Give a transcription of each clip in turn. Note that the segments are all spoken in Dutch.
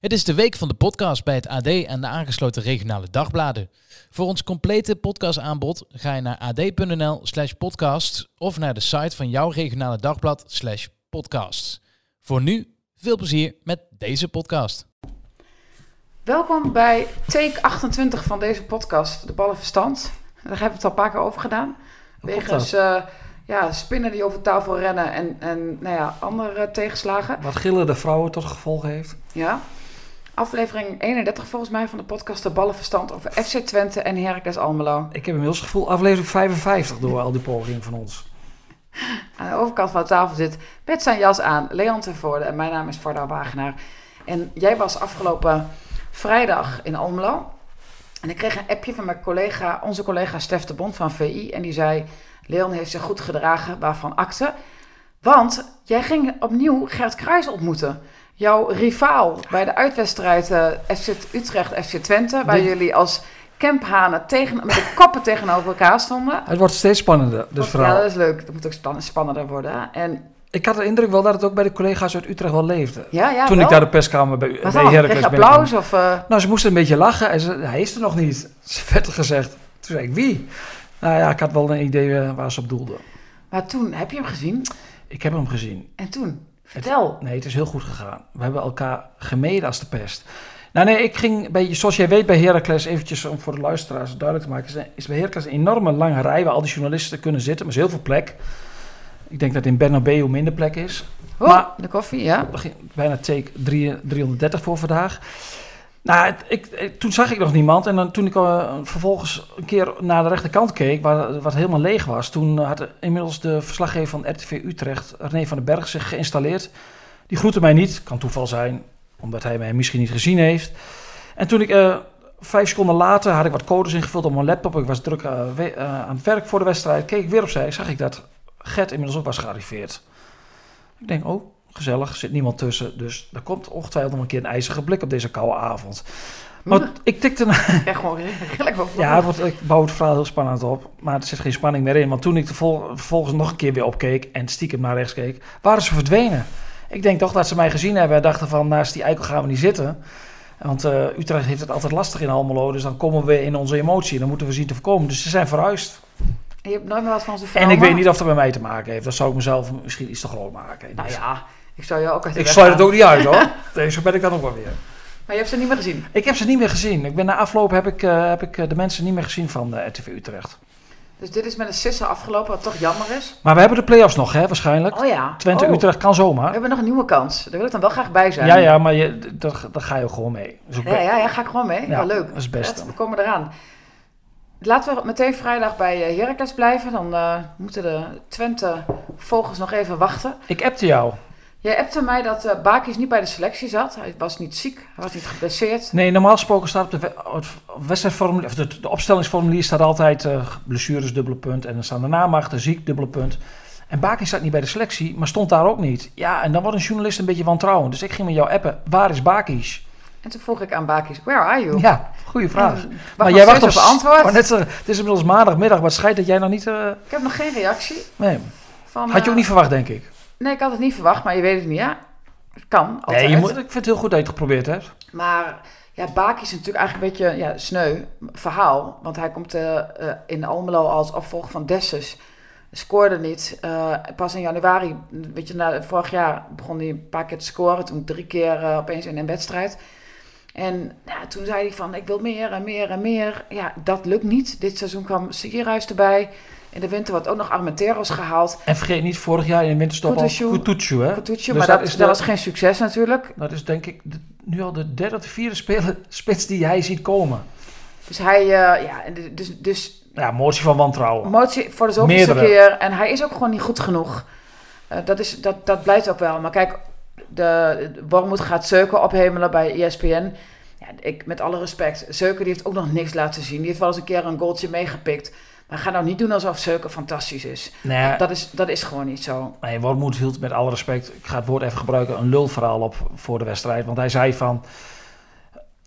Het is de week van de podcast bij het AD en de aangesloten regionale dagbladen. Voor ons complete podcastaanbod ga je naar ad.nl slash podcast of naar de site van jouw regionale dagblad slash podcast. Voor nu, veel plezier met deze podcast. Welkom bij take 28 van deze podcast, De Ballenverstand. Daar hebben we het al een paar keer over gedaan. Wegens uh, ja, spinnen die over tafel rennen en, en nou ja, andere tegenslagen. Wat gillen de vrouwen tot gevolg heeft. Ja. Aflevering 31 volgens mij van de podcast De Ballenverstand over FC Twente en Heracles Almelo. Ik heb inmiddels het gevoel aflevering 55 door al die pogingen van ons. Aan de overkant van de tafel zit met zijn jas aan Leon Tervoorde en mijn naam is Varda Wagenaar. En jij was afgelopen vrijdag in Almelo. En ik kreeg een appje van mijn collega, onze collega Stef de Bond van VI. En die zei, Leon heeft zich goed gedragen, waarvan akte. Want jij ging opnieuw Gert Kruis ontmoeten jouw rivaal bij de uitwedstrijd uh, FC Utrecht, FC Twente, waar jullie als kemphanen tegen, met de koppen tegenover elkaar stonden. Het wordt steeds spannender, dus vooral. Ja, dat is leuk. Dat moet ook spannender worden. En ik had de indruk wel dat het ook bij de collega's uit Utrecht wel leefde. Ja, ja, Toen ik daar de perskamer bij, bij Heracles applaus of... Uh... Nou, ze moesten een beetje lachen en ze, hij is er nog niet. Ze werd gezegd. Toen zei ik, wie? Nou ja, ik had wel een idee eh, waar ze op doelden. Maar toen, heb je hem gezien? Ik heb hem gezien. En toen? Vertel. nee, het is heel goed gegaan. We hebben elkaar gemeden als de pest. Nou nee, ik ging beetje, zoals jij weet bij Heracles, eventjes om voor de luisteraars duidelijk te maken, is bij Heracles een enorme lange rij waar al die journalisten kunnen zitten, maar is heel veel plek. Ik denk dat in Bernabeu minder plek is. Oh, maar, de koffie, ja. Bijna take 330 voor vandaag. Nou, ik, toen zag ik nog niemand. En dan, toen ik uh, vervolgens een keer naar de rechterkant keek, waar, wat helemaal leeg was, toen had inmiddels de verslaggever van RTV Utrecht, René van den Berg, zich geïnstalleerd. Die groette mij niet, kan toeval zijn, omdat hij mij misschien niet gezien heeft. En toen ik uh, vijf seconden later had ik wat codes ingevuld op mijn laptop, ik was druk uh, aan het werk voor de wedstrijd, keek ik weer opzij, zag ik dat Gert inmiddels ook was gearriveerd. Ik denk, oh, gezellig, zit niemand tussen. Dus er komt ongetwijfeld nog een keer een ijzige blik op deze koude avond. Maar ik tikte... Ja, gewoon Ja, want ik bouw het verhaal heel spannend op. Maar er zit geen spanning meer in. Want toen ik de vol vervolgens nog een keer weer opkeek en stiekem naar rechts keek, waren ze verdwenen. Ik denk toch dat ze mij gezien hebben en dachten van, naast die eikel gaan we niet zitten. Want uh, Utrecht heeft het altijd lastig in Almelo, dus dan komen we in onze emotie. Dan moeten we zien te voorkomen. Dus ze zijn verhuisd. En je hebt nooit meer wat van ze En ik weet niet of dat met mij te maken heeft. Dat zou ik mezelf misschien iets te groot maken. Nou ja, ik zou je ook Ik sluit het ook niet uit hoor. Deze ben ik dan ook wel weer. Maar je hebt ze niet meer gezien? Ik heb ze niet meer gezien. Ik ben na afloop heb ik, uh, heb ik eh, de mensen niet meer gezien van uh, RTV Utrecht. Dus dit is met een sisser afgelopen, wat toch jammer is. Maar we hebben de play-offs nog, hè, waarschijnlijk. Oh ja. Twente-Utrecht oh. kan zomaar. We hebben nog een nieuwe kans. Daar wil ik dan wel graag bij zijn. Ja, ja, maar je, daar, daar ga je gewoon mee. Dus ja, ja, ja, ga ik gewoon mee. Ja, leuk. Dat is het beste. We komen eraan. Laten we meteen vrijdag bij Heracles blijven. Dan uh, moeten de Twente-vogels nog even wachten. Ik appte jou. Jij appte mij dat uh, Bakis niet bij de selectie zat. Hij was niet ziek, hij was niet geblesseerd. Nee, normaal gesproken staat op de, wedstrijdformulier, of de, de opstellingsformulier staat altijd uh, blessures, dubbele punt. En dan staan de namachten, ziek, dubbele punt. En Bakis zat niet bij de selectie, maar stond daar ook niet. Ja, en dan wordt een journalist een beetje wantrouwend. Dus ik ging met jou appen, waar is Bakis? En toen vroeg ik aan Bakis, where are you? Ja, goede vraag. maar jij wacht op antwoord. Maar net, het is inmiddels maandagmiddag, maar schijnt dat jij nog niet... Uh... Ik heb nog geen reactie. Nee. Van, Had je ook niet verwacht, denk ik. Nee, ik had het niet verwacht, maar je weet het niet, ja. Het kan, altijd. Nee, je moet, ik vind het heel goed dat je het geprobeerd hebt. Maar ja, Baki is natuurlijk eigenlijk een beetje ja, sneu verhaal. Want hij komt uh, in Almelo als opvolger van Dessus. Scoorde niet. Uh, pas in januari, weet je, na, vorig jaar begon hij een paar keer te scoren. Toen drie keer opeens in een wedstrijd. En nou, toen zei hij van, ik wil meer en meer en meer. Ja, dat lukt niet. Dit seizoen kwam Sierhuis erbij. In de winter wordt ook nog Armenteros gehaald. En vergeet niet, vorig jaar in de winterstop al Kutucu, hè? Kutucu, dus maar dat, dat, was geen succes natuurlijk. Dat is denk ik de, nu al de derde of vierde speler, spits die hij ziet komen. Dus hij, uh, ja, dus... dus ja, motie van wantrouwen. Motie voor de zoveelste keer. En hij is ook gewoon niet goed genoeg. Uh, dat, is, dat, dat blijkt ook wel. Maar kijk, de, Wormoed gaat Zeuken ophemelen bij ESPN. Ja, ik, met alle respect, Zeuken die heeft ook nog niks laten zien. Die heeft wel eens een keer een goaltje meegepikt. Maar ga nou niet doen alsof Seuken fantastisch is. Nee, Dat is, dat is gewoon niet zo. Nee, Wormoed hield met alle respect, ik ga het woord even gebruiken, een lulverhaal op voor de wedstrijd. Want hij zei van,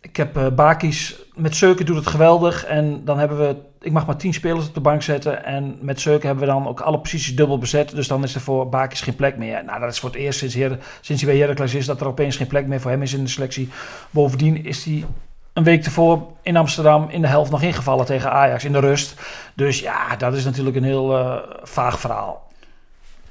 ik heb eh Bakis, met Seuken doet het geweldig. En dan hebben we, ik mag maar tien spelers op de bank zetten. En met Seuken hebben we dan ook alle posities dubbel bezet. Dus dan is er voor Bakis geen plek meer. Nou, dat is voor het eerst sinds, Her sinds hij bij Heracles is, dat er opeens geen plek meer voor hem is in de selectie. Bovendien is hij een week tevoren in Amsterdam in de helft nog ingevallen tegen Ajax in de rust. Dus ja, dat is natuurlijk een heel eh, vaag verhaal.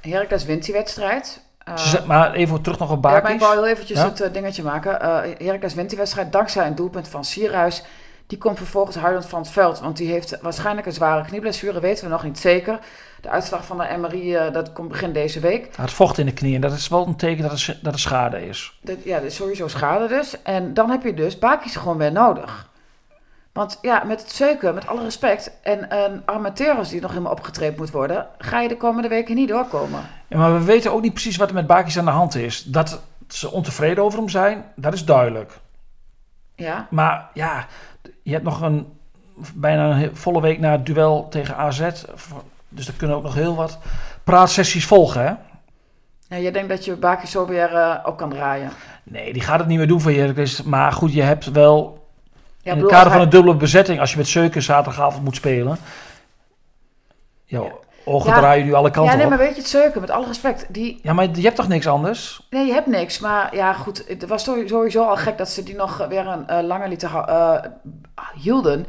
Heracles wint die wedstrijd. Zet- maar even terug nog op Ja, maar Bakis. ik wou heel eventjes Ja? het eh, dingetje maken. Heracles wint die wedstrijd dankzij een doelpunt van Sierhuis. Die komt vervolgens huilend van het veld. Want die heeft waarschijnlijk een zware knieblessure. Weten we nog niet zeker. De uitslag van de MRI, eh, dat komt begin deze week. Had vocht in de knie en dat is wel een teken dat er, dat er schade is. Dat, ja, dat is sowieso schade dus. En dan heb je dus Bakis gewoon weer nodig. Want ja, met het zeuken, met alle respect... en een armateurs die nog helemaal opgetreed moet worden... ga je de komende weken niet doorkomen. Ja, maar we weten ook niet precies wat er met Bakis aan de hand is. Dat ze ontevreden over hem zijn, dat is duidelijk. Ja, Maar ja, je hebt nog een bijna een volle week na het duel tegen AZ. Dus er kunnen ook nog heel wat praatsessies volgen, hè? ja je denkt dat je Bakis zo weer eh, op kan draaien. Nee, die gaat het niet meer doen voor Heracles. Maar goed, je hebt wel Ja, in het kader van hij- een dubbele bezetting... als je met Seuken zaterdagavond moet spelen... Ja, ogen Ja. draaien nu alle kanten Ja, nee, op. maar weet je, het zeuken, met alle respect, die... Ja, maar je hebt toch niks anders? Nee, je hebt niks. Maar ja, goed, het was sowieso al gek dat ze die nog weer een eh, langer lieten eh, hielden.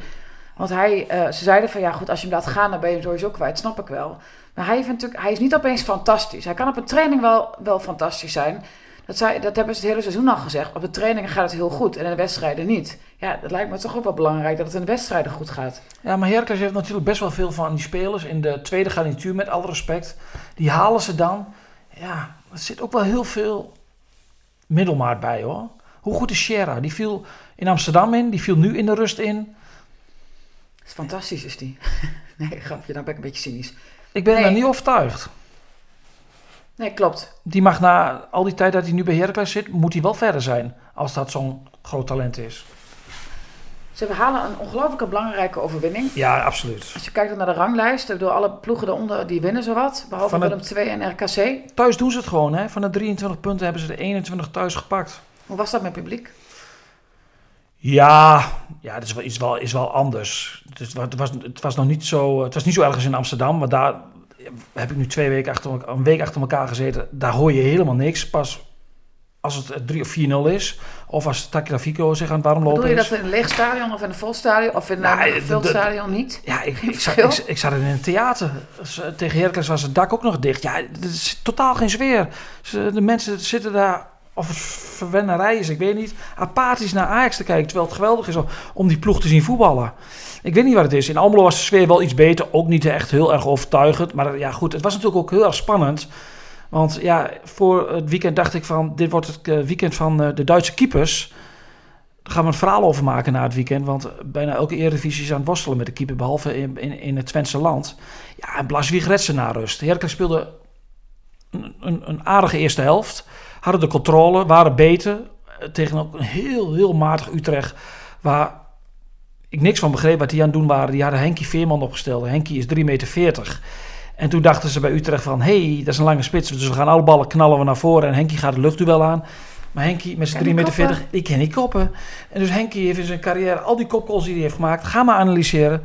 Want hij, eh, ze zeiden van, ja goed, als je hem laat gaan, dan ben je hem sowieso kwijt, snap ik wel. Maar hij, hij is niet opeens fantastisch. Hij kan op een training wel, wel fantastisch zijn. Dat, zei, dat hebben ze het hele seizoen al gezegd. Op de trainingen gaat het heel goed en in de wedstrijden niet. Ja, dat lijkt me toch ook wel belangrijk dat het in de wedstrijden goed gaat. Ja, maar Heracles heeft natuurlijk best wel veel van die spelers in de tweede garnituur, met alle respect. Die halen ze dan. Ja, er zit ook wel heel veel middelmaat bij hoor. Hoe goed is Sierra? Die viel in Amsterdam in, die viel nu in de rust in. Fantastisch, is die. nee, grapje, dan ben ik een beetje cynisch. Ik ben Nee. er niet overtuigd. Nee, klopt. Die mag na al die tijd dat hij nu bij Heracles zit, moet hij wel verder zijn. Als dat zo'n groot talent is. Ze behalen een ongelooflijke belangrijke overwinning. Ja, absoluut. Als je kijkt naar de ranglijst, door alle ploegen eronder, die winnen zowat. Behalve Willem II en RKC. Thuis doen ze het gewoon hè. Van de 23 punten hebben ze de 21 thuis gepakt. Hoe was dat met publiek? Ja, ja dat is wel, is wel, is wel anders. Het, is, het, was, het, was nog niet zo, het was niet zo ergens in Amsterdam, maar daar heb ik nu twee weken achter, een week achter elkaar gezeten. Daar hoor je helemaal niks. Pas als het 3 of 4-0 is, of als Tagliafico zich aan het warm Bedoel lopen je is. dat in een leeg stadion of in een vol stadion of in Nou, een de- gevuld de- stadion niet? Ja, ik, ik, zat, ik, ik zat in een theater. Eh, Tegen Heracles was het dak ook nog dicht. Ja, er is totaal geen sfeer. De mensen zitten daar, of verwennerij is, ik weet niet, apathisch naar Ajax te kijken. Terwijl het geweldig is om, die ploeg te zien voetballen. Ik weet niet wat het is. In Almelo was de sfeer wel iets beter. Ook niet echt heel erg overtuigend. Maar ja, goed, het was natuurlijk ook heel erg spannend. Want ja, voor het weekend dacht ik van... dit wordt het eh, weekend van eh, de Duitse keepers. Daar gaan we een verhaal over maken na het weekend. Want bijna elke Eredivisie is aan het worstelen met de keeper... behalve in, in, het Twentse land. Ja, en redt ze na rust. Heracles speelde een, een aardige eerste helft. Hadden de controle, waren beter. eh, Tegen ook een heel, heel matig Utrecht... waar ik niks van begreep wat die aan het doen waren. Die hadden Henkie Veerman opgesteld. Henkie is 3,40 meter. En toen dachten ze bij Utrecht van... hé, hey, dat is een lange spits. Dus we gaan alle ballen knallen we naar voren. En Henkie gaat het luchtduel aan. Maar Henkie met zijn Kan 3,40 die meter, koppen? die kan niet koppen. En dus Henkie heeft in zijn carrière al die kopgoals die hij heeft gemaakt... ga maar analyseren.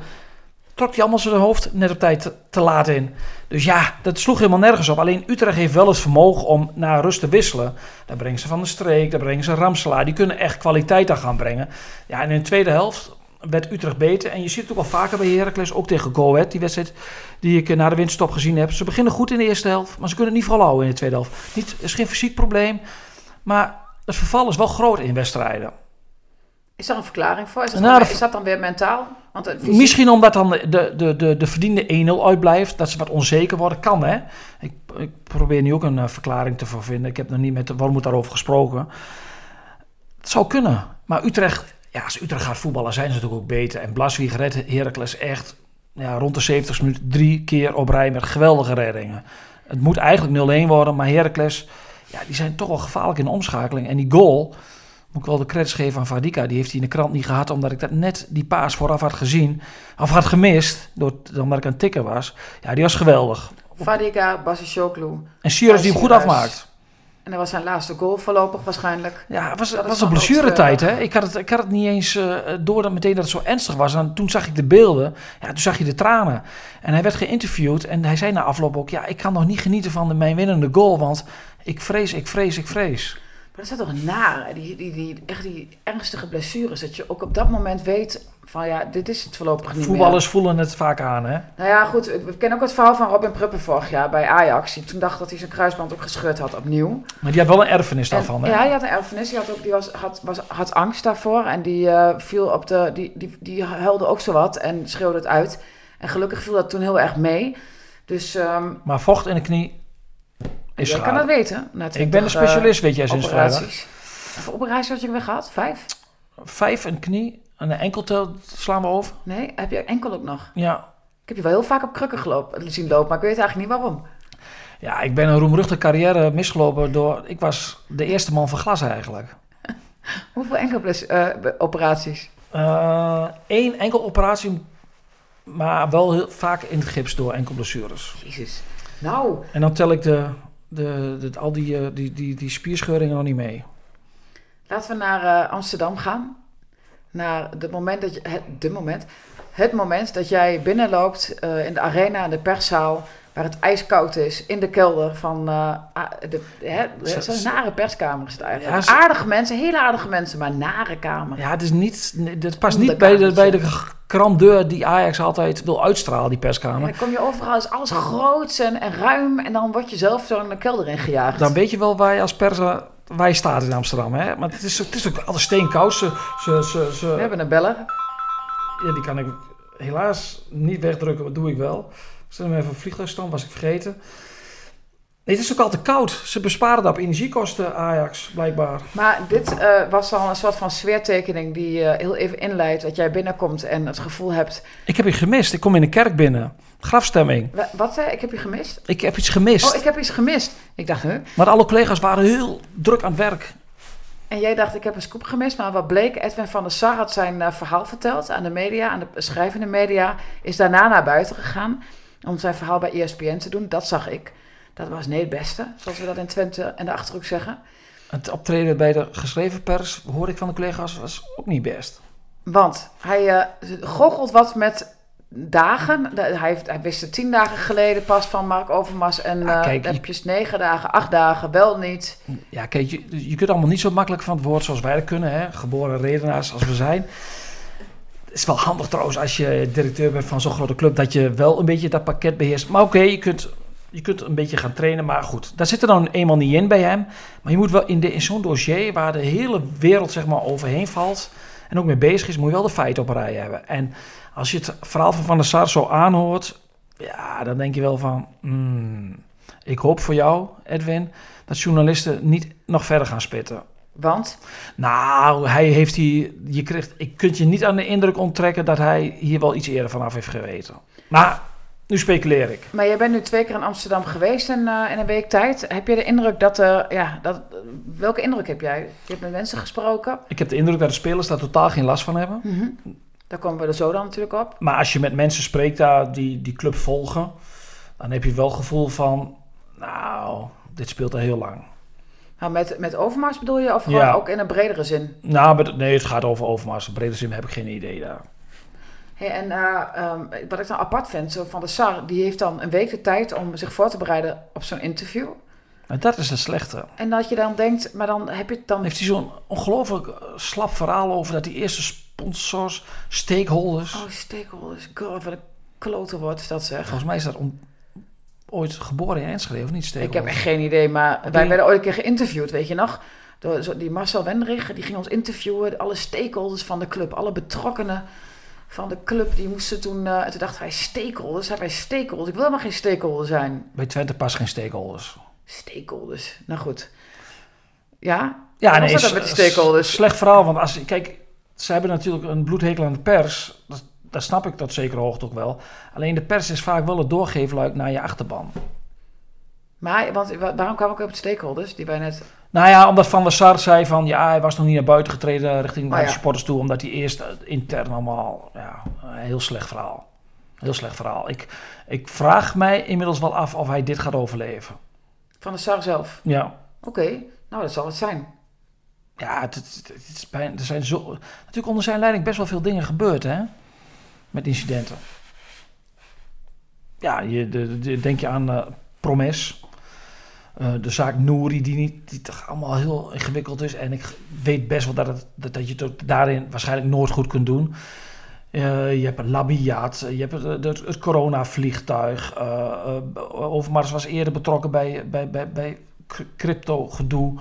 Trok hij allemaal zijn hoofd net op tijd te, laat in. Dus ja, dat sloeg helemaal nergens op. Alleen Utrecht heeft wel het vermogen om naar rust te wisselen. Daar brengen ze Van de Streek, daar brengen ze Ramselaar. Die kunnen echt kwaliteit aan gaan brengen. Ja, en in de tweede helft werd Utrecht beter. En je ziet het ook wel vaker bij Heracles, ook tegen Go Ahead, die wedstrijd die ik eh, na de winterstop gezien heb. Ze beginnen goed in de eerste helft, maar ze kunnen het niet volhouden in de tweede helft. Niet, is geen fysiek probleem, maar het verval is wel groot in wedstrijden. Is daar een verklaring voor? Is dat, Nou, dan- de- is dat dan weer mentaal? Want fysiek- Misschien omdat dan de, de, de, de, de verdiende 1-0 uitblijft, dat ze wat onzeker worden, kan hè. Ik, ik probeer nu ook een eh, verklaring te vinden. Ik heb nog niet met de Wormoed daarover gesproken. Het zou kunnen, maar Utrecht, ja, als Utrecht gaat voetballen, zijn ze natuurlijk ook beter. En Blaswieg redt Heracles echt ja, rond de 70 minuten drie keer op rij met geweldige reddingen. Het moet eigenlijk 0-1 worden, maar Heracles, ja, die zijn toch wel gevaarlijk in de omschakeling. En die goal, moet ik wel de credits geven aan Vadika. Die heeft hij in de krant niet gehad, omdat ik dat net die paas vooraf had gezien. Of had gemist, door, omdat ik aan het tikken was. Ja, die was geweldig. Fadika, Basishoglu. En Sirius die hem goed afmaakt. En dat was zijn laatste goal voorlopig waarschijnlijk. Ja, het was, Dat was een blessuretijd. Hè? Ik, had het, ik had het niet eens eh, door dat meteen dat het zo ernstig was. En toen zag ik de beelden. Ja, toen zag je de tranen. En hij werd geïnterviewd. En hij zei na afloop ook... Ja, ik kan nog niet genieten van de, mijn winnende goal. Want ik vrees, ik vrees, ik vrees. Maar dat is toch naar, die, die, die, echt die ernstige blessures. Dat je ook op dat moment weet van ja, dit is het voorlopig niet Voetballers voelen het vaak aan, hè? Nou ja, goed, we kennen ook het verhaal van Robin Pruppen vorig jaar bij Ajax. Die toen dacht dat hij zijn kruisband ook gescheurd had opnieuw. Maar die had wel een erfenis En- daarvan, hè? Ja, hij had een erfenis. Die, had, ook, die was, had, was, had angst daarvoor. En die eh, viel op de. Die, die, die huilde ook zo wat en schreeuwde het uit. En gelukkig viel dat toen heel erg mee. Dus ehm Maar vocht in de knie is jij kan dat weten. Na Ik 20, ben een specialist, weet jij, eh, sinds vrijdag. operaties. Hoeveel operaties had je weer gehad? Vijf? Vijf de knie. En een enkeltel slaan we over. Nee? Heb je enkel ook nog? Ja. Ik heb je wel heel vaak op krukken gelopen, zien lopen, maar ik weet eigenlijk niet waarom. Ja, ik ben een roemruchte carrière misgelopen door... Ik was de eerste man van glas eigenlijk. Hoeveel enkel eh, operaties? Eén enkel operatie, maar wel heel vaak in het gips door enkel blessures. Jezus. Nou, En dan tel ik de, de, de, al die, eh, die, die, die spierscheuringen nog niet mee. laten we naar eh, Amsterdam gaan. Naar het moment dat je, het, de moment, het moment dat jij binnenloopt eh, in de arena, in de perszaal, waar het ijskoud is, in de kelder van ah, de, hè, Zo- zo'n nare perskamer is het eigenlijk. Ja, zo- aardige mensen, hele aardige mensen, maar nare kamer. Ja, het is niet, dit past niet bij de, bij de grandeur die Ajax altijd wil uitstralen, die En perskamer. dan kom je overal, is alles groot en, en ruim en dan word je zelf zo in de kelder ingejaagd. Dan weet je wel waar je als perser je staat in Amsterdam. Hè? Maar het is, het is ook altijd steenkoud. Ze, ze, ze, ze- We hebben een beller. ja, die kan ik helaas niet wegdrukken, maar dat doe ik wel. Ik zet hem even op vliegtuigstand, was ik vergeten. Nee, het is ook altijd koud. Ze besparen dat op energiekosten, Ajax, blijkbaar. Maar dit eh, was al een soort van sfeertekening die eh, heel even inleidt dat jij binnenkomt en het gevoel hebt. Ik heb je gemist. Ik kom in de kerk binnen. Grafstemming. Wa- Wat zei ik? heb je gemist? Ik heb iets gemist. Oh, ik heb iets gemist. Ik dacht, huh? Maar alle collega's waren heel druk aan het werk. En jij dacht, ik heb een scoop gemist. Maar wat bleek, Edwin van der Sar had zijn eh, verhaal verteld aan de media, aan de schrijvende media. Is daarna naar buiten gegaan om zijn verhaal bij ESPN te doen. Dat zag ik. Dat was nee het beste, zoals we dat in Twente en de Achterhoek zeggen. Het optreden bij de geschreven pers, hoor ik van de collega's, was ook niet best. Want hij eh goochelt wat met dagen. Hij, heeft, hij wist het tien dagen geleden pas van Mark Overmars. En Ja, eh kijk, je- heb je negen dagen, acht dagen, wel niet. Ja, kijk, je, je kunt allemaal niet zo makkelijk van het woord zoals wij dat kunnen, hè? geboren redenaars als we zijn. Het is wel handig trouwens als je directeur bent van zo'n grote club, dat je wel een beetje dat pakket beheerst. Maar oké, je, kunt, je kunt een beetje gaan trainen, maar goed, daar zit er dan eenmaal niet in bij hem. Maar je moet wel in, de, in zo'n dossier waar de hele wereld zeg maar overheen valt en ook mee bezig is, moet je wel de feiten op een rij hebben. En als je het verhaal van Van der Sar zo aanhoort, ja, dan denk je wel van, hmm, ik hoop voor jou, Edwin, dat journalisten niet nog verder gaan spitten. Want, Nou, hij heeft hier, je krijgt, ik kunt je niet aan de indruk onttrekken dat hij hier wel iets eerder vanaf heeft geweten. Maar nu speculeer ik. maar jij bent nu twee keer in Amsterdam geweest in, eh, in een week tijd. Heb je de indruk dat er, ja, dat, welke indruk heb jij? Je hebt met mensen gesproken. Ik heb de indruk dat de spelers daar totaal geen last van hebben. Mhm. Daar komen we er zo dan natuurlijk op. Maar als je met mensen spreekt daar die die club volgen, dan heb je wel het gevoel van, nou, dit speelt al heel lang. Maar met, met Overmars bedoel je? Of gewoon Ja. ook in een bredere zin? Nou, nee, het gaat over Overmars. In brede zin heb ik geen idee daar. Hey, en eh, ehm, wat ik dan apart vind, zo van de SAR, die heeft dan een week de tijd om zich voor te bereiden op zo'n interview. Dat is het slechte. En dat je dan denkt, maar dan heb je het dan... Heeft hij zo'n ongelooflijk eh, slap verhaal over dat die eerste sponsors, stakeholders. Oh, stakeholders, god, wat een klote woord is dat zeg. Volgens mij is dat ooit geboren in Enschede, of niet Ik stakeholders? heb echt geen idee, maar wij werden ooit een keer geïnterviewd, weet je nog? Door die Marcel Wendrich, die ging ons interviewen, alle stakeholders van de club, alle betrokkenen van de club, die moesten toen... en toen dachten wij, stakeholders, zijn wij stakeholders? Ik wil helemaal geen stakeholder zijn. Bij Twente pas geen stakeholders. Stakeholders, nou goed. Ja? Ja, nee, dat met die stakeholders? Slecht verhaal, want als kijk, ze hebben natuurlijk een bloedhekel aan de pers. Dat, dat snap ik tot zekere hoogte ook wel. Alleen de pers is vaak wel het doorgeefluik naar je achterban. Maar want, wa- waarom kwam ik op stakeholders die wij net... Nou ja, omdat Van der Sar zei van ja, hij was nog niet naar buiten getreden richting naar de ja. supporters toe, omdat hij eerst eh, intern allemaal, ja, een heel slecht verhaal. Heel slecht verhaal. Ik, ik vraag mij inmiddels wel af of hij dit gaat overleven. Van de SAR zelf. Ja, Oké, nou dat zal het zijn. ja het, het, het is bijna, er zijn zo, natuurlijk onder zijn leiding best wel veel dingen gebeurd, hè? Met incidenten. Ja, je, de, de- denk je aan eh, Promes. Eh, de zaak Nouri, die, niet, die toch allemaal heel ingewikkeld is. En ik weet best wel dat, dat, dat je het daarin waarschijnlijk nooit goed kunt doen. Eh, je hebt een labiaat, je hebt het, het, het coronavliegtuig. eh eh, Overmars was eerder betrokken bij, bij, bij, bij crypto gedoe.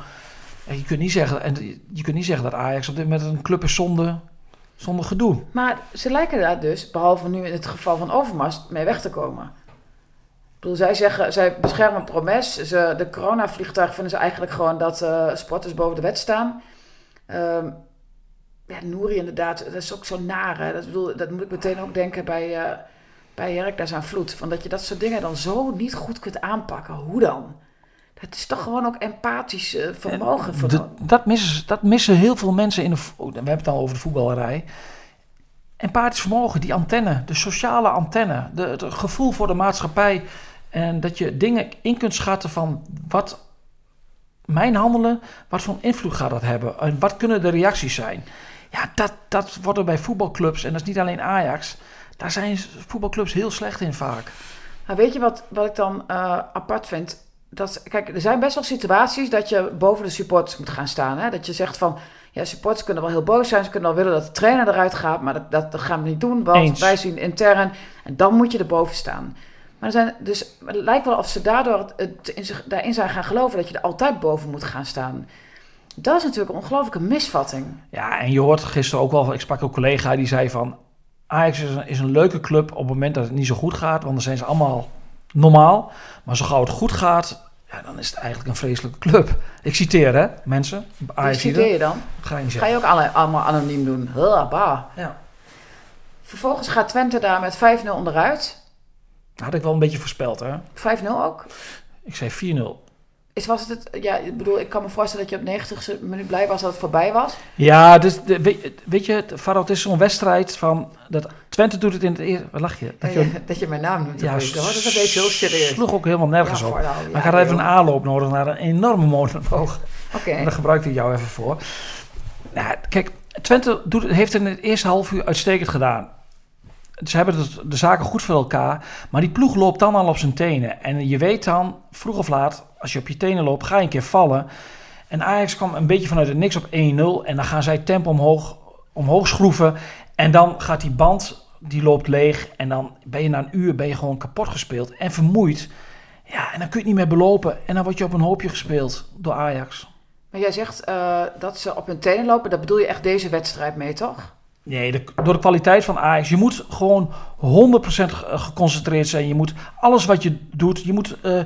En je kunt niet zeggen, en je kunt niet zeggen dat Ajax op dit moment een club is zonder, zonder gedoe. Maar ze lijken daar dus, behalve nu in het geval van Overmars, mee weg te komen. Ik bedoel, zij zeggen, zij beschermen Promes. Ze, de coronavliegtuig vinden ze eigenlijk gewoon dat eh, sporters boven de wet staan. Ehm ja, Nouri inderdaad, dat is ook zo naar. Hè? Dat, bedoel, dat moet ik meteen ook denken bij, uh, bij Heracles aan Vloed. Van dat je dat soort dingen dan zo niet goed kunt aanpakken. Hoe dan? Dat is toch gewoon ook empathisch uh, vermogen. Voor De, dat, missen, dat missen heel veel mensen in de... We hebben het al over de voetballerij. Empathisch vermogen, die antenne, de sociale antenne. De, het gevoel voor de maatschappij. En dat je dingen in kunt schatten van wat mijn handelen, wat voor invloed gaat dat hebben? En wat kunnen de reacties zijn? Ja, dat, dat wordt er bij voetbalclubs, en dat is niet alleen Ajax, daar zijn voetbalclubs heel slecht in vaak. Nou, weet je wat, wat ik dan uh, apart vind? Dat, kijk, er zijn best wel situaties dat je boven de supporters moet gaan staan. Hè? Dat je zegt van, ja, supporters kunnen wel heel boos zijn. Ze kunnen wel willen dat de trainer eruit gaat, maar dat, dat, dat gaan we niet doen. Want Eens. wij zien intern, en dan moet je erboven staan. Maar er zijn, dus, het lijkt wel of ze daardoor het, in zich, daarin zijn gaan geloven dat je er altijd boven moet gaan staan. Dat is natuurlijk een ongelooflijke misvatting. Ja, en je hoort gisteren ook wel, ik sprak een collega die zei van... Ajax is een, is een leuke club op het moment dat het niet zo goed gaat, want dan zijn ze allemaal normaal. Maar zo gauw het goed gaat, ja, dan is het eigenlijk een vreselijke club. Ik citeer hè, mensen. Ajax citeer je dan? Ga je, Ga je ook alle, allemaal anoniem doen? Huh, bah. Ja. Vervolgens gaat Twente daar met 5-0 onderuit. Had ik wel een beetje voorspeld, hè? 5-0 ook? Ik zei 4-0. Is, was het, het, ja, ik bedoel, ik kan me voorstellen dat je op 90 minuut blij was dat het voorbij was. Ja, dus de, weet, weet je, Farad, het is zo'n wedstrijd van, dat Twente doet het in het eerste, wat lach je? Dat je, dat je mijn naam noemt. Ja, dat is een beetje heel serieus. sloeg ook helemaal nergens Ja, op. nou, Maar ja, ik had even een aanloop nodig naar een enorme monoloog. Oké. En daar gebruikte ik jou even voor. Nou, kijk, Twente doet, heeft in het eerste half uur uitstekend gedaan. Ze hebben de zaken goed voor elkaar. Maar die ploeg loopt dan al op zijn tenen. En je weet dan, vroeg of laat, als je op je tenen loopt, ga je een keer vallen. En Ajax kwam een beetje vanuit het niks op 1-0. En dan gaan zij tempo omhoog, omhoog schroeven. En dan gaat die band, die loopt leeg. En dan ben je na een uur ben je gewoon kapot gespeeld. En vermoeid. Ja, en dan kun je het niet meer belopen. En dan word je op een hoopje gespeeld door Ajax. Maar jij zegt eh, dat ze op hun tenen lopen. Dat bedoel je echt deze wedstrijd mee, toch? Nee, de- door de kwaliteit van Ajax. Je moet gewoon 100% ge- geconcentreerd zijn. Je moet alles wat je doet. Je moet, eh,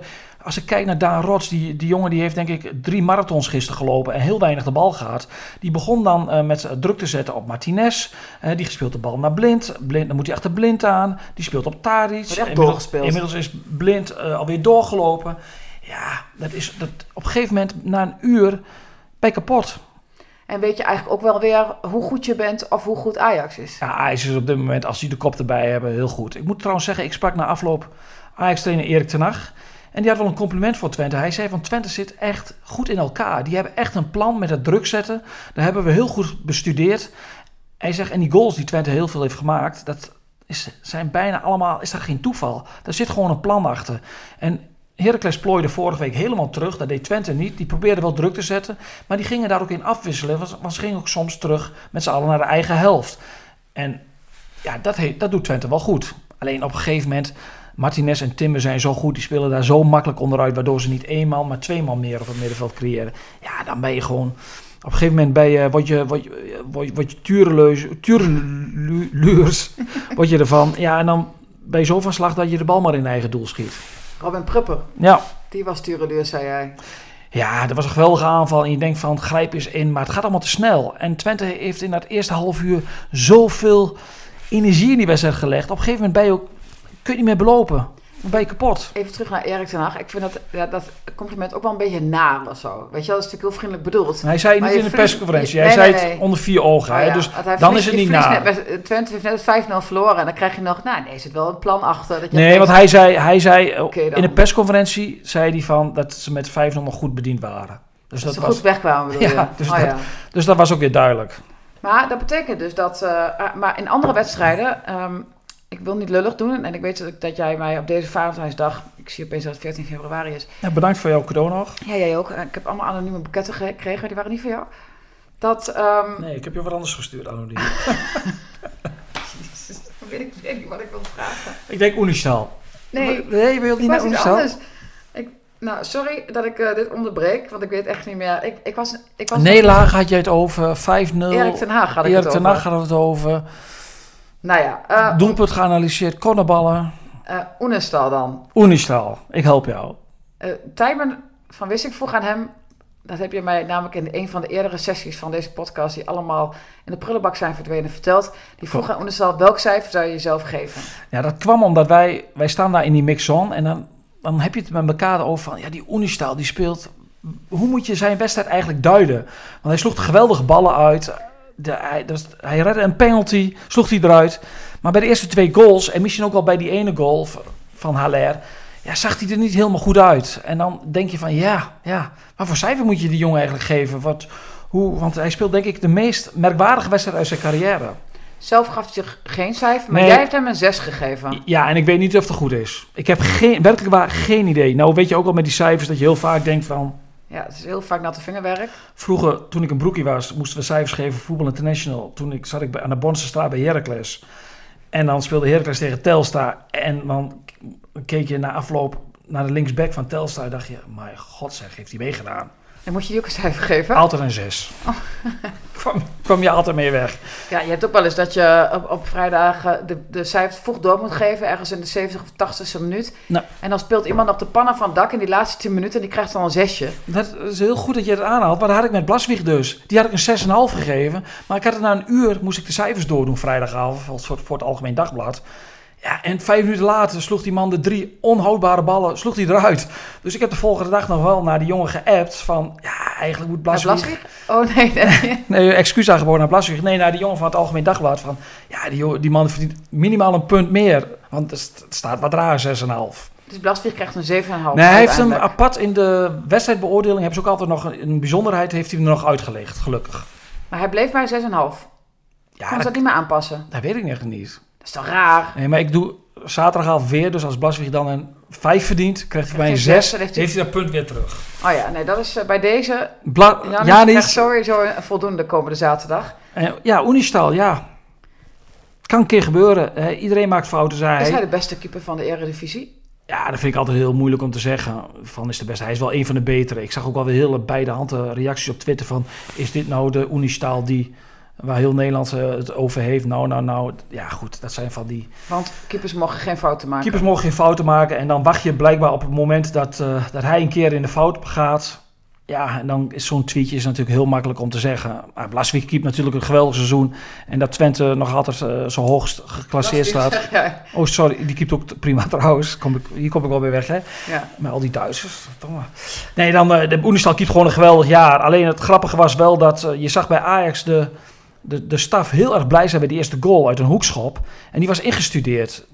als ik kijk naar Daan Rots, die, die jongen die heeft denk ik drie marathons gisteren gelopen en heel weinig de bal gehad. Die begon dan eh, met druk te zetten op Martinez. Eh, die speelt de bal naar Blind. Blind. Dan moet hij achter Blind aan. Die speelt op Taric. Inmiddels, inmiddels is Blind eh, alweer doorgelopen. Ja, dat is dat, op een gegeven moment na een uur je kapot. En weet je eigenlijk ook wel weer hoe goed je bent of hoe goed Ajax is. Ja, Ajax is op dit moment, als die de kop erbij hebben, heel goed. Ik moet trouwens zeggen, ik sprak na afloop Ajax-trainer Erik ten Hag. En die had wel een compliment voor Twente. Hij zei van Twente zit echt goed in elkaar. Die hebben echt een plan met het druk zetten. Daar hebben we heel goed bestudeerd. Hij zegt, en die goals die Twente heel veel heeft gemaakt, dat is, zijn bijna allemaal, is dat geen toeval. Daar zit gewoon een plan achter. En Heracles plooide vorige week helemaal terug. Dat deed Twente niet. Die probeerde wel druk te zetten. Maar die gingen daar ook in afwisselen. Want ze gingen ook soms terug met z'n allen naar de eigen helft. En ja, dat, dat doet Twente wel goed. Alleen op een gegeven moment, Martinez en Timber zijn zo goed. Die spelen daar zo makkelijk onderuit. Waardoor ze niet eenmaal, maar tweemaal meer op het middenveld creëren. Ja, dan ben je gewoon... Op een gegeven moment ben je, word je, word je, word je, word je word je ervan. Ja, en dan ben je zo van slag dat je de bal maar in eigen doel schiet. Robin Prupper, Ja, die was tureluur, zei jij. ja, dat was een geweldige aanval. En je denkt van, grijp eens in. Maar het gaat allemaal te snel. En Twente heeft in dat eerste half uur zoveel energie in die wedstrijd gelegd. Op een gegeven moment ben je ook, kun je niet meer belopen. Ben je kapot. Even terug naar Erik ten Hag. Ik vind dat, ja, dat compliment ook wel een beetje naar of zo. Weet je dat is natuurlijk heel vriendelijk bedoeld. Hij zei Maar niet in de persconferentie. Hij nee, zei nee. het onder vier ogen. Oh ja, Dus dan is het niet naar. net Twente heeft net 5-0 verloren. En dan krijg je nog, nou nee, zit wel een plan achter. Dat je Nee, want hij zei, hij zei eh, in de persconferentie zei hij van dat ze met 5-0 nog goed bediend waren. Dus dat dat, ze was, goed wegkwamen bedoel Ja, je? dus Oh, dat- ja. dus dat was ook weer duidelijk. Maar dat betekent dus dat... eh, ah, maar in andere wedstrijden... ehm, ik wil niet lullig doen. En ik weet dat, ik- dat jij mij op deze Valentijnsdag... Ik zie opeens dat het 14 februari is. Ja, bedankt voor jouw cadeau nog. Ja, jij ook. Eh, Ik heb allemaal anonieme boeketten gekregen. Die waren niet voor jou. Dat... ehm, Nee, ik heb je wat anders gestuurd, Anodie. weet ik weet niet wat ik wil vragen. ik denk Unistal. Nee, nee, wil je ik niet naar Unistal? Ik, nou, sorry dat ik eh, dit onderbreek. Want ik weet echt niet meer. Ik, ik was... Ik was Nederlaag had jij het over, 5-0. Erik ten Haag had ik Erik het ten over. Hag had het over. Nou ja, eh Doelpunt geanalyseerd, cornerballen. eh, Oenestal dan. Unistal, ik help jou. Eh Tijmen van Wissink vroeg aan hem... Dat heb je mij namelijk in een van de eerdere sessies van deze podcast... die allemaal in de prullenbak zijn verdwenen verteld. Die vroeg aan Oenestal, welk cijfer zou je jezelf geven? Ja, dat kwam omdat wij, wij staan daar in die mix-on en dan, dan heb je het met elkaar over van, ja, die Unistal die speelt, hoe moet je zijn wedstrijd eigenlijk duiden? Want hij sloeg geweldige ballen uit, de, hij, dat hij redde een penalty, sloeg hij eruit. Maar bij de eerste twee goals, en misschien ook wel bij die ene goal van Haller, ja, zag hij er niet helemaal goed uit. En dan denk je van, ja, ja, wat voor cijfer moet je die jongen eigenlijk geven? Wat, hoe, want hij speelt denk ik de meest merkwaardige wedstrijd uit zijn carrière. Zelf gaf hij zich geen cijfer, maar Nee. jij hebt hem een 6 gegeven. Ja, en ik weet niet of het goed is. Ik heb geen, werkelijk waar geen idee. Nou weet je ook al met die cijfers dat je heel vaak denkt van... Ja, het is heel vaak natte vingerwerk. Vroeger, toen ik een broekie was, moesten we cijfers geven voor Voetbal International. Toen ik, zat ik aan de Bonse straat bij Heracles. En dan speelde Heracles tegen Telstar. En dan keek je na afloop naar de linksback van Telstar. En dacht je, mijn god zeg, heeft hij meegedaan. Dan moet je die ook een cijfer geven. Altijd een zes. kwam, kwam je altijd mee weg. Ja, je hebt ook wel eens dat je op, op vrijdag eh, de, de cijfers vroeg door moet geven, ergens in de 70 of 80ste minuut. Nou. En dan speelt iemand op de pannen van het dak in die laatste 10 minuten en die krijgt dan een zesje. Dat is heel goed dat je het aanhaalt. Maar dat had ik met Blaswieg dus. Die had ik een 6,5 gegeven. Maar ik had het na een uur, moest ik de cijfers doordoen vrijdagavond voor, voor het Algemeen Dagblad. Ja, en vijf minuten later sloeg die man de drie onhoudbare ballen sloeg die eruit. Dus ik heb de volgende dag nog wel naar die jongen geappt van... Ja, eigenlijk moet. Blaswieg? Oh nee, nee. Nee, excuus aangeboden naar Blaswieg. Nee, naar die jongen van het Algemeen Dagblad van... Ja, die, die man verdient minimaal een punt meer. Want st- staat wat raar, 6,5. Dus Blaswieg krijgt een 7,5. Nee, hij heeft hem apart in de wedstrijdbeoordeling... hebben ze ook altijd nog een, een bijzonderheid... heeft hij hem er nog uitgelegd, gelukkig. Maar hij bleef bij 6,5. Ja, Kon ze dat, dat niet meer aanpassen? dat weet ik echt niet. Dat is toch raar? Nee, maar ik doe zaterdagavond weer... dus als Blaswieg dan een 5 verdient... krijgt hij bij een Krijgt hij 6... zes, dan heeft heeft hij- dat punt weer terug. Oh ja, nee, dat is eh, bij deze... Bla Janis Janis, krijgt sowieso een voldoende komende zaterdag. eh, ja, Unistal, ja. Kan een keer gebeuren. Eh, iedereen maakt fouten, zei Is hij. hij de beste keeper van de Eredivisie? Ja, dat vind ik altijd heel moeilijk om te zeggen. Van is de beste. Hij is wel een van de betere. Ik zag ook wel weer hele beide handen reacties op Twitter van... is dit nou de Unistaal die... waar heel Nederland eh, het over heeft? Nou, nou, nou. Ja, goed. Dat zijn van die... Want keepers mogen geen fouten maken. Keepers mogen geen fouten maken. En dan wacht je blijkbaar op het moment dat, eh, dat hij een keer in de fout gaat. Ja, en dan is zo'n tweetje is natuurlijk heel makkelijk om te zeggen. Maar Blaswijk keept natuurlijk een geweldig seizoen. En dat Twente nog altijd eh, zo hoogst geclasseerd staat. Ja, Oh, sorry, die keept ook prima trouwens. Kom ik, hier kom ik wel weer weg, hè? ja. Met al die Duitsers. Nee, dan eh, de Boenistal keept gewoon een geweldig jaar. Alleen het grappige was wel dat je zag bij Ajax de, de, de staf heel erg blij zijn bij die eerste goal uit een hoekschop. En die was ingestudeerd.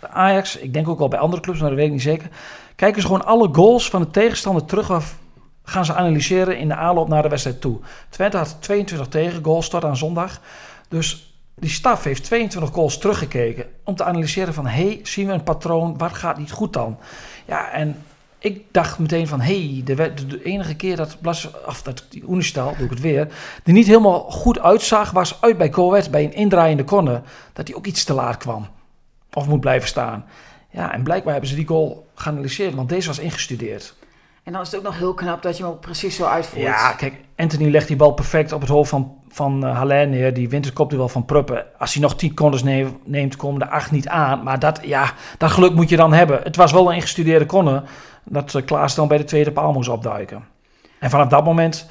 De Ajax, ik denk ook wel bij andere clubs, maar dat weet ik niet zeker. Kijken ze gewoon alle goals van de tegenstander terug af. Gaan ze analyseren in de aanloop naar de wedstrijd toe. Twente had 22 tegengoals tot aan zondag. Dus die staf heeft 22 goals teruggekeken om te analyseren van... hé, hey, zien we een patroon, wat gaat niet goed dan? Ja, en ik dacht meteen van... hé, hey, de, enige keer dat Blas, of dat die Unistal, doe ik het weer... die niet helemaal goed uitzag, was uit bij Coët bij een indraaiende corner... dat hij ook iets te laat kwam. Of moet blijven staan. Ja, en blijkbaar hebben ze die goal geanalyseerd, want deze was ingestudeerd. En dan is het ook nog heel knap dat je hem ook precies zo uitvoert. Ja, kijk, Anthony legt die bal perfect op het hoofd van, van uh, Haller. Die wint het kopduel van Pruppen. Als hij nog 10 corners neemt, neemt, komen de acht niet aan. Maar dat, ja, dat geluk moet je dan hebben. Het was wel een ingestudeerde corner dat uh, Klaas dan bij de tweede paal moest opduiken. En vanaf dat moment,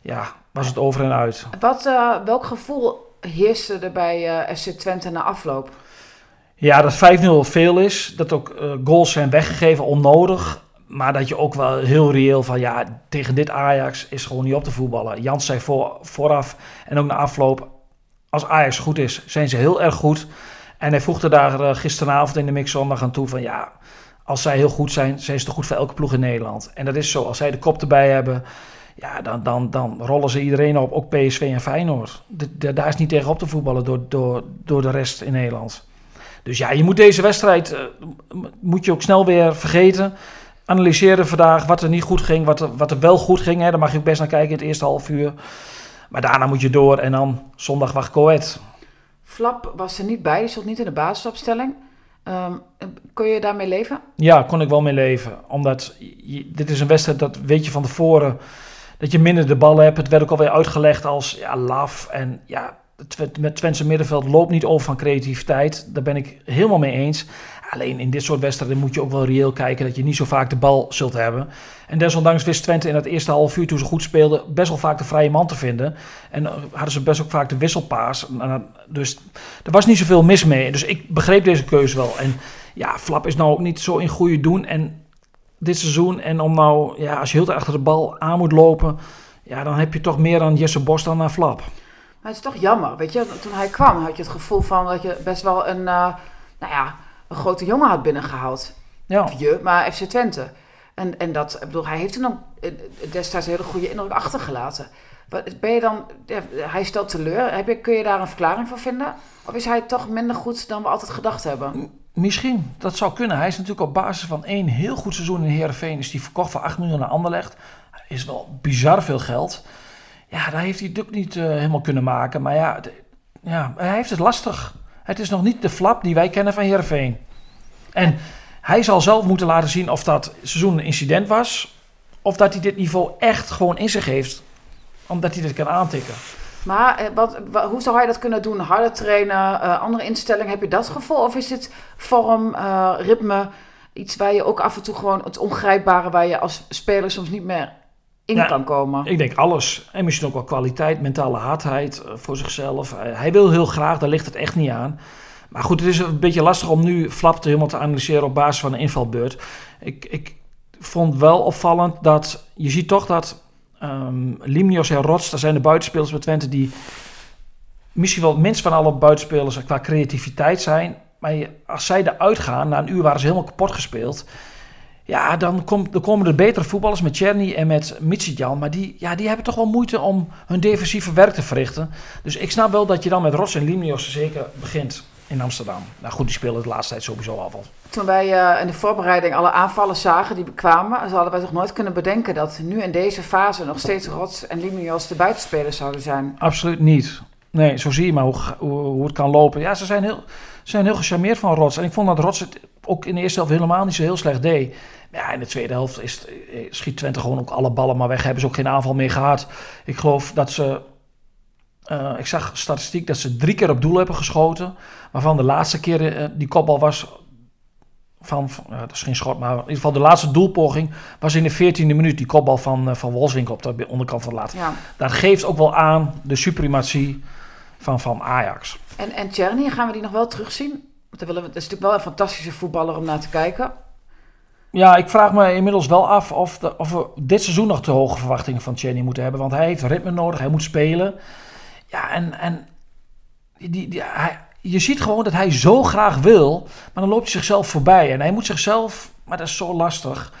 ja, was het over en uit. Wat, uh, welk gevoel heerste er bij uh, FC Twente na afloop? Ja, dat 5-0 veel is. Dat ook uh, goals zijn weggegeven onnodig. Maar dat je ook wel heel reëel van ja, tegen dit Ajax is gewoon niet op te voetballen. Jans zei voor, vooraf en ook na afloop. Als Ajax goed is, zijn ze heel erg goed. En hij voegde daar uh, gisteravond in de mix zondag aan toe van ja, als zij heel goed zijn, zijn ze toch goed voor elke ploeg in Nederland. En dat is zo. Als zij de kop erbij hebben, ja, dan, dan, dan rollen ze iedereen op. Ook PSV en Feyenoord. Daar is niet tegen op te voetballen door, door, door de rest in Nederland. Dus ja, je moet deze wedstrijd uh, moet je ook snel weer vergeten. Analyseren vandaag wat er niet goed ging, wat er, wat er wel goed ging. Hè. Daar mag je ook best naar kijken in het eerste half uur. Maar daarna moet je door en dan zondag wacht Coët. Flap was er niet bij, die stond niet in de basisopstelling. Um, kon je daarmee leven? Ja, kon ik wel mee leven. Omdat dit is een wedstrijd, dat weet je van tevoren, dat je minder de bal hebt. Het werd ook alweer uitgelegd als ja, laf. En ja, het met Twentse middenveld loopt niet over van creativiteit. Daar ben ik helemaal mee eens. Alleen in dit soort wedstrijden moet je ook wel reëel kijken dat je niet zo vaak de bal zult hebben. En desondanks wist Twente in het eerste half uur toen ze goed speelden best wel vaak de vrije man te vinden. En hadden ze best ook vaak de wisselpaas. Dus er was niet zoveel mis mee. Dus ik begreep deze keuze wel. En ja, Flap is nou ook niet zo in goede doen. En dit seizoen. En om nou, ja, als je heel achter de bal aan moet lopen. Ja, dan heb je toch meer aan Jesse Bos dan aan Flap. Maar het is toch jammer, weet je. Toen hij kwam had je het gevoel van dat je best wel een, nou ja, een grote jongen had binnengehaald. Ja. Of je, maar FC Twente. En, en dat, ik bedoel, hij heeft toen eh, destijds een hele goede indruk achtergelaten. Ben je dan, hij stelt teleur. Heb je, kun je daar een verklaring voor vinden? Of is hij toch minder goed dan we altijd gedacht hebben? Misschien, dat zou kunnen. Hij is natuurlijk op basis van één heel goed seizoen in Heerenveen... is die verkocht voor 8 miljoen naar Anderlecht. Is wel bizar veel geld. Ja, daar heeft hij het ook niet uh, helemaal kunnen maken. Maar ja, ja, hij heeft het lastig. Het is nog niet de flap die wij kennen van Heerenveen. En hij zal zelf moeten laten zien of dat seizoen een incident was... of dat hij dit niveau echt gewoon in zich heeft... omdat hij dit kan aantikken. Maar eh, wat, hoe zou hij dat kunnen doen? Harder trainen, uh, andere instellingen, heb je dat gevoel? Of is dit vorm, uh, ritme, iets waar je ook af en toe gewoon het ongrijpbare... waar je als speler soms niet meer in kan komen. Ik denk alles. En misschien ook wel kwaliteit, mentale hardheid eh, voor zichzelf. Eh, hij wil heel graag, daar ligt het echt niet aan. Maar goed, het is een beetje lastig om nu Flap helemaal te analyseren op basis van een invalbeurt. Ik, ik vond wel opvallend dat je ziet toch dat um, Limnios en Rots, dat zijn de buitenspelers bij Twente die misschien wel het minst van alle buitenspelers qua creativiteit zijn. Maar als zij eruit gaan, na een uur waren ze helemaal kapot gespeeld. Ja, dan, komt, dan komen er betere voetballers met Cherny en met Mitsitjan. Maar die, ja, die hebben toch wel moeite om hun defensieve werk te verrichten. Dus ik snap wel dat je dan met Ross en Limnios zeker begint in Amsterdam. Nou goed, die spelen de laatste tijd sowieso al wel. Toen wij uh, in de voorbereiding alle aanvallen zagen die kwamen, hadden wij toch nooit kunnen bedenken dat nu in deze fase nog steeds Rots en Limnios de buitenspelers zouden zijn. Absoluut niet. Nee, zo zie je maar hoe, hoe, hoe het kan lopen. Ja, ze zijn heel, zijn heel gecharmeerd van Rots. En ik vond dat Rots het ook in de eerste helft helemaal niet zo heel slecht deed. Ja, in de tweede helft is, eh, schiet Twente gewoon ook alle ballen maar weg. Hebben ze ook geen aanval meer gehad. Ik geloof dat ze... Uh, ik zag statistiek dat ze drie keer op doel hebben geschoten. Waarvan de laatste keer uh, die kopbal was van, uh, dat is geen schot, maar in ieder geval de laatste doelpoging was in de 14e minuut die kopbal van, uh, van Wolfswinkel op de onderkant van de laat. Ja. Dat geeft ook wel aan de suprematie van, van Ajax. En, en Tjerni, gaan we die nog wel terugzien? Want willen we, dat is natuurlijk wel een fantastische voetballer om naar te kijken. Ja, ik vraag me inmiddels wel af of, de, of we dit seizoen nog te hoge verwachtingen van Cheney moeten hebben. Want hij heeft ritme nodig, hij moet spelen. Ja, en, en die, die, hij, je ziet gewoon dat hij zo graag wil, maar dan loopt hij zichzelf voorbij. En hij moet zichzelf, maar dat is zo lastig.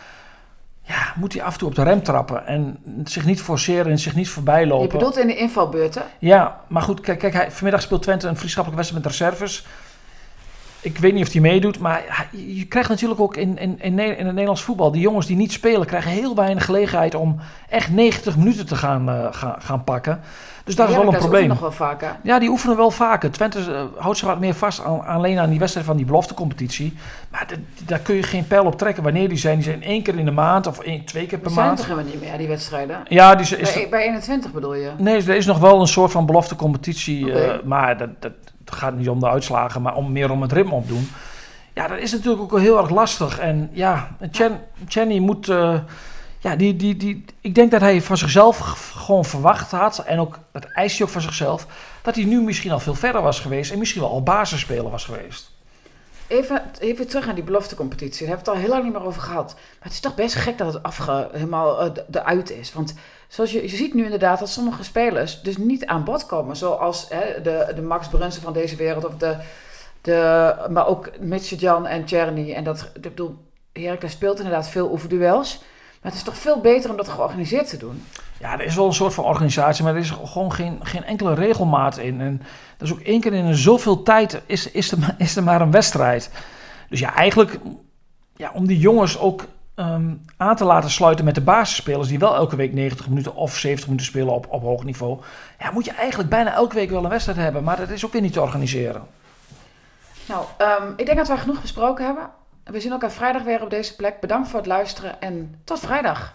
Ja, moet hij af en toe op de rem trappen en zich niet forceren en zich niet voorbij lopen. Je bedoelt in de invalbeurten? Ja, maar goed, kijk, kijk hij, vanmiddag speelt Twente een vriendschappelijke wedstrijd met reserves ik weet niet of hij meedoet, maar je krijgt natuurlijk ook in, in, in, in het Nederlands voetbal... die jongens die niet spelen, krijgen heel weinig gelegenheid... om echt 90 minuten te gaan, uh, gaan, gaan pakken. Dus dat is wel een probleem. nog wel vaker. Ja, die oefenen wel vaker. Twente uh, houdt zich wat meer vast aan, alleen aan die wedstrijd van die beloftecompetitie. Maar daar kun je geen pijl op trekken wanneer die zijn. Die zijn één keer in de maand of één, twee keer per die maand. zijn helemaal niet meer, die wedstrijden? Ja, die is, bij, bij 21 bedoel je? Nee, er is nog wel een soort van beloftecompetitie. Okay. Uh, maar dat, dat, het gaat niet om de uitslagen, maar om, meer om het ritme opdoen. Ja, dat is natuurlijk ook heel erg lastig. En ja, Chen, Chenny moet... Uh, ja, die, die, die, ik denk dat hij van zichzelf gewoon verwacht had. En ook, dat eist hij ook van zichzelf. Dat hij nu misschien al veel verder was geweest. En misschien wel al basisspeler was geweest. Even, even terug aan die beloftecompetitie. Daar hebben we het al heel lang niet meer over gehad. Maar het is toch best gek dat het afge, helemaal uh, eruit is. Want zoals je, je ziet nu inderdaad dat sommige spelers dus niet aan bod komen. Zoals hè, de, de Max Brunsen van deze wereld. Of de, de, maar ook Mitchell en Czerny. En dat, ik bedoel, speelt inderdaad veel oefenduels. Maar het is toch veel beter om dat georganiseerd te doen? Ja, er is wel een soort van organisatie, maar er is gewoon geen, geen enkele regelmaat in. En dat is ook één keer in zoveel tijd is, is, er, is er maar een wedstrijd. Dus ja, eigenlijk ja, om die jongens ook um, aan te laten sluiten met de basisspelers... die wel elke week 90 minuten of 70 minuten spelen op, op hoog niveau... Ja, moet je eigenlijk bijna elke week wel een wedstrijd hebben. Maar dat is ook weer niet te organiseren. Nou, um, ik denk dat wij genoeg besproken hebben. We zien elkaar vrijdag weer op deze plek. Bedankt voor het luisteren en tot vrijdag.